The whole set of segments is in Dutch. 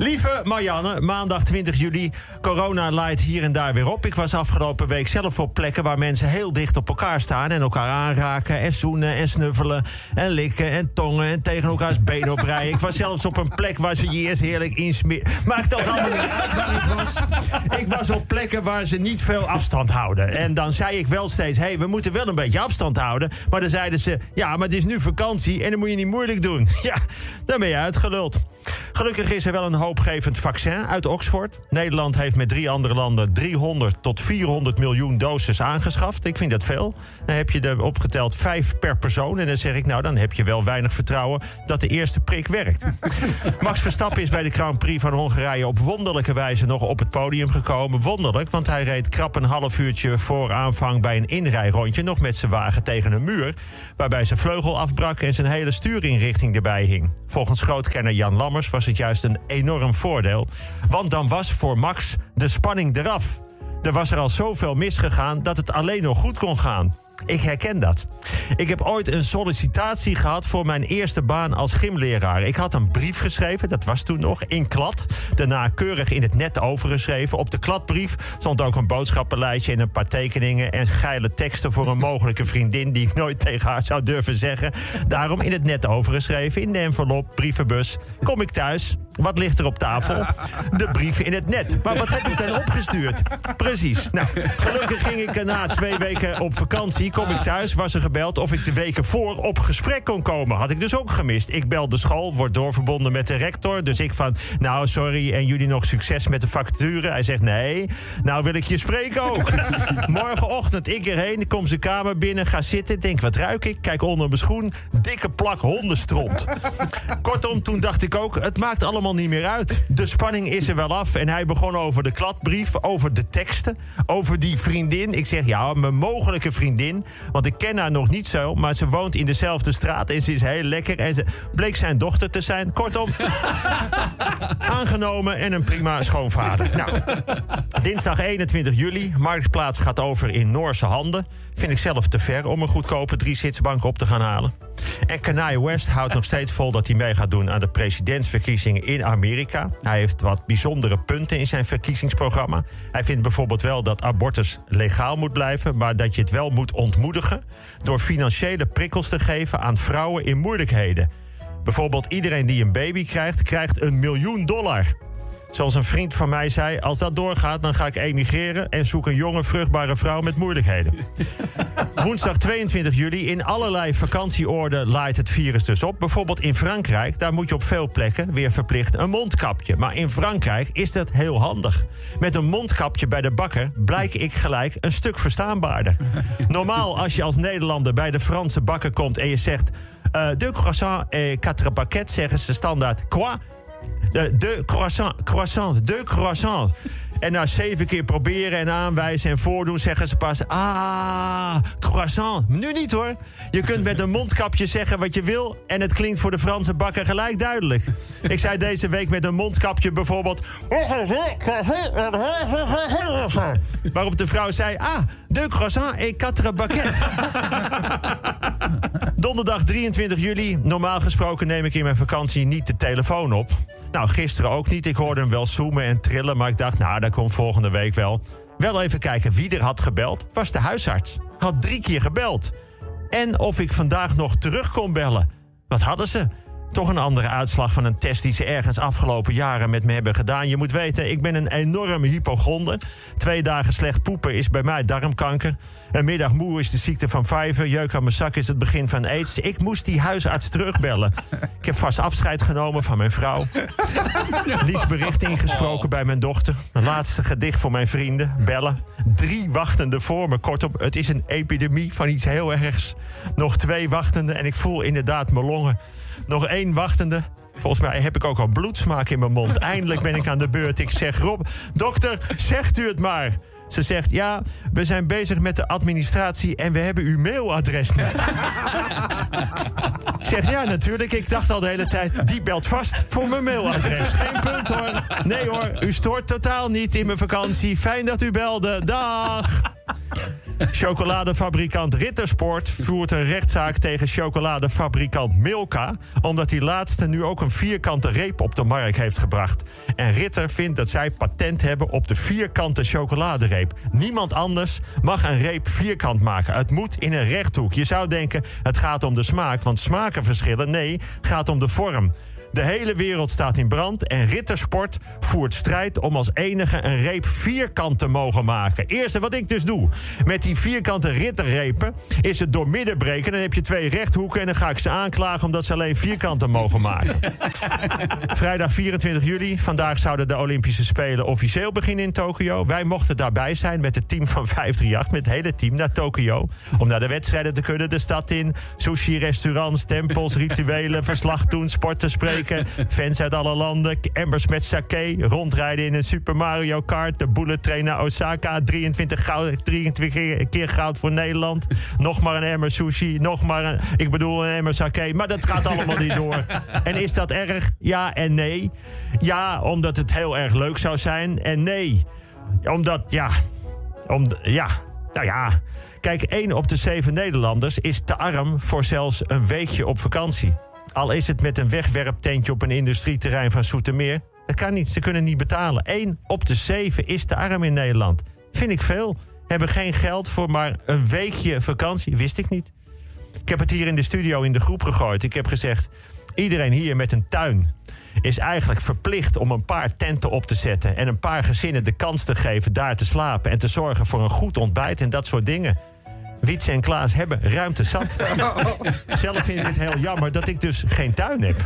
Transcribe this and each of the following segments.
Lieve Marianne, maandag 20 juli. Corona laait hier en daar weer op. Ik was afgelopen week zelf op plekken waar mensen heel dicht op elkaar staan. En elkaar aanraken en zoenen en snuffelen. En likken en tongen en tegen elkaars benen oprijden. Ik was zelfs op een plek waar ze je eerst heerlijk insmeren. Maakt toch allemaal niet ik was. Ik was op plekken waar ze niet veel afstand houden. En dan zei ik wel steeds, hey, we moeten wel een beetje afstand houden. Maar dan zeiden ze, ja, maar het is nu vakantie en dan moet je niet moeilijk doen. Ja, dan ben je uitgeluld. Gelukkig is er wel een hoopgevend vaccin uit Oxford. Nederland heeft met drie andere landen 300 tot 400 miljoen doses aangeschaft. Ik vind dat veel. Dan heb je er opgeteld vijf per persoon. En dan zeg ik, nou, dan heb je wel weinig vertrouwen dat de eerste prik werkt. Max Verstappen is bij de Grand Prix van Hongarije op wonderlijke wijze nog op het podium gekomen. Wonderlijk, want hij reed krap een half uurtje voor aanvang bij een inrijrondje nog met zijn wagen tegen een muur. Waarbij zijn vleugel afbrak en zijn hele stuurinrichting erbij hing. Volgens grootkenner Jan Lammers was het juist een enorm voordeel. Want dan was voor Max de spanning eraf. Er was er al zoveel misgegaan dat het alleen nog goed kon gaan. Ik herken dat. Ik heb ooit een sollicitatie gehad voor mijn eerste baan als gymleraar. Ik had een brief geschreven, dat was toen nog, in klad. Daarna keurig in het net overgeschreven. Op de kladbrief stond ook een boodschappenlijstje en een paar tekeningen... en geile teksten voor een mogelijke vriendin... die ik nooit tegen haar zou durven zeggen. Daarom in het net overgeschreven, in de envelop, brievenbus. Kom ik thuis, wat ligt er op tafel? De brief in het net. Maar wat heb ik dan opgestuurd? Precies. Nou, gelukkig ging ik na twee weken op vakantie. Kom ik thuis, was er gebeld of ik de weken voor op gesprek kon komen. Had ik dus ook gemist. Ik bel de school, word doorverbonden met de rector. Dus ik van, nou sorry, en jullie nog succes met de facturen? Hij zegt, nee, nou wil ik je spreken ook. Morgenochtend ik erheen, kom zijn kamer binnen, ga zitten. Denk, wat ruik ik? Kijk onder mijn schoen. Dikke plak hondenstront. Kortom, toen dacht ik ook, het maakt allemaal niet meer uit. De spanning is er wel af. En hij begon over de kladbrief, over de teksten, over die vriendin. Ik zeg, ja, mijn mogelijke vriendin. Want ik ken haar nog niet zo, maar ze woont in dezelfde straat en ze is heel lekker. En ze bleek zijn dochter te zijn. Kortom, aangenomen en een prima schoonvader. Nou, dinsdag 21 juli. Marktplaats gaat over in Noorse handen. Vind ik zelf te ver om een goedkope drie-zitsbank op te gaan halen. En Kanye West houdt nog steeds vol dat hij mee gaat doen aan de presidentsverkiezingen in Amerika. Hij heeft wat bijzondere punten in zijn verkiezingsprogramma. Hij vindt bijvoorbeeld wel dat abortus legaal moet blijven, maar dat je het wel moet ontmoedigen door financiële prikkels te geven aan vrouwen in moeilijkheden. Bijvoorbeeld iedereen die een baby krijgt, krijgt een miljoen dollar. Zoals een vriend van mij zei: Als dat doorgaat, dan ga ik emigreren en zoek een jonge, vruchtbare vrouw met moeilijkheden. Woensdag 22 juli. In allerlei vakantieoorden laait het virus dus op. Bijvoorbeeld in Frankrijk, daar moet je op veel plekken weer verplicht een mondkapje. Maar in Frankrijk is dat heel handig. Met een mondkapje bij de bakker blijk ik gelijk een stuk verstaanbaarder. Normaal, als je als Nederlander bij de Franse bakker komt en je zegt. Uh, deux croissants et quatre baguettes, zeggen ze standaard quoi? De, de croissant, croissant, de croissant. En na zeven keer proberen en aanwijzen en voordoen zeggen ze pas... Ah, croissant. Nu niet hoor. Je kunt met een mondkapje zeggen wat je wil... en het klinkt voor de Franse bakker gelijk duidelijk. Ik zei deze week met een mondkapje bijvoorbeeld... Waarop de vrouw zei... Ah, de croissant et quatre baguettes. Donderdag 23 juli. Normaal gesproken neem ik in mijn vakantie niet de telefoon op. Nou, gisteren ook niet. Ik hoorde hem wel zoomen en trillen, maar ik dacht, nou, dat komt volgende week wel. Wel even kijken wie er had gebeld. Was de huisarts. Had drie keer gebeld. En of ik vandaag nog terug kon bellen. Wat hadden ze? Toch een andere uitslag van een test die ze ergens afgelopen jaren met me hebben gedaan. Je moet weten, ik ben een enorme hypochonder. Twee dagen slecht poepen is bij mij darmkanker. Een middag moe is de ziekte van vijver. Jeuk aan mijn zak is het begin van aids. Ik moest die huisarts terugbellen. Ik heb vast afscheid genomen van mijn vrouw. Lief bericht ingesproken bij mijn dochter. Een laatste gedicht voor mijn vrienden. Bellen. Drie wachtenden voor me. Kortom, het is een epidemie van iets heel ergs. Nog twee wachtenden en ik voel inderdaad mijn longen. Nog één wachtende. Volgens mij heb ik ook al bloedsmaak in mijn mond. Eindelijk ben ik aan de beurt. Ik zeg, Rob, dokter, zegt u het maar. Ze zegt, ja, we zijn bezig met de administratie en we hebben uw mailadres niet. ik zeg, ja, natuurlijk. Ik dacht al de hele tijd, die belt vast voor mijn mailadres. Geen punt hoor. Nee hoor, u stoort totaal niet in mijn vakantie. Fijn dat u belde. Dag. Chocoladefabrikant Rittersport voert een rechtszaak tegen chocoladefabrikant Milka... omdat die laatste nu ook een vierkante reep op de markt heeft gebracht. En Ritter vindt dat zij patent hebben op de vierkante chocoladereep. Niemand anders mag een reep vierkant maken. Het moet in een rechthoek. Je zou denken, het gaat om de smaak, want smaken verschillen. Nee, het gaat om de vorm. De hele wereld staat in brand en Rittersport voert strijd om als enige een reep vierkant te mogen maken. Eerste wat ik dus doe met die vierkante ritterrepen is het door midden breken. Dan heb je twee rechthoeken en dan ga ik ze aanklagen omdat ze alleen vierkanten mogen maken. Vrijdag 24 juli. Vandaag zouden de Olympische Spelen officieel beginnen in Tokio. Wij mochten daarbij zijn met het team van 538, met het hele team naar Tokio. Om naar de wedstrijden te kunnen, de stad in. Sushi, restaurants, tempels, rituelen, verslag doen, sporten, spreken. Fans uit alle landen, emmers met sake, rondrijden in een Super Mario Kart, de bullet train naar Osaka, 23, goud, 23 keer goud voor Nederland. Nog maar een emmer sushi, nog maar een, ik bedoel een emmer sake, maar dat gaat allemaal niet door. En is dat erg? Ja en nee. Ja, omdat het heel erg leuk zou zijn. En nee, omdat, ja, om, ja, nou ja. Kijk, één op de zeven Nederlanders is te arm voor zelfs een weekje op vakantie. Al is het met een wegwerptentje op een industrieterrein van Soetermeer. Dat kan niet, ze kunnen niet betalen. Eén op de zeven is te arm in Nederland. Vind ik veel. Hebben geen geld voor maar een weekje vakantie. Wist ik niet. Ik heb het hier in de studio in de groep gegooid. Ik heb gezegd, iedereen hier met een tuin is eigenlijk verplicht om een paar tenten op te zetten... en een paar gezinnen de kans te geven daar te slapen... en te zorgen voor een goed ontbijt en dat soort dingen. Wietse en Klaas hebben ruimte zat. Zelf vind ik het heel jammer dat ik dus geen tuin heb.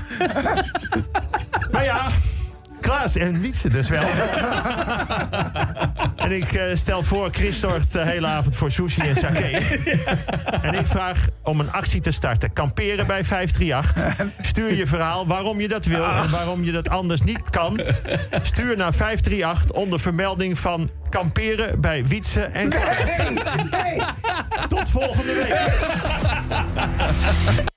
maar ja, Klaas en Wietse dus wel. en ik uh, stel voor, Chris zorgt de hele avond voor sushi en sake. en ik vraag om een actie te starten. Kamperen bij 538. Stuur je verhaal waarom je dat wil en waarom je dat anders niet kan. Stuur naar 538 onder vermelding van kamperen bij Wietse en... Nee, nee. Tot volgende week.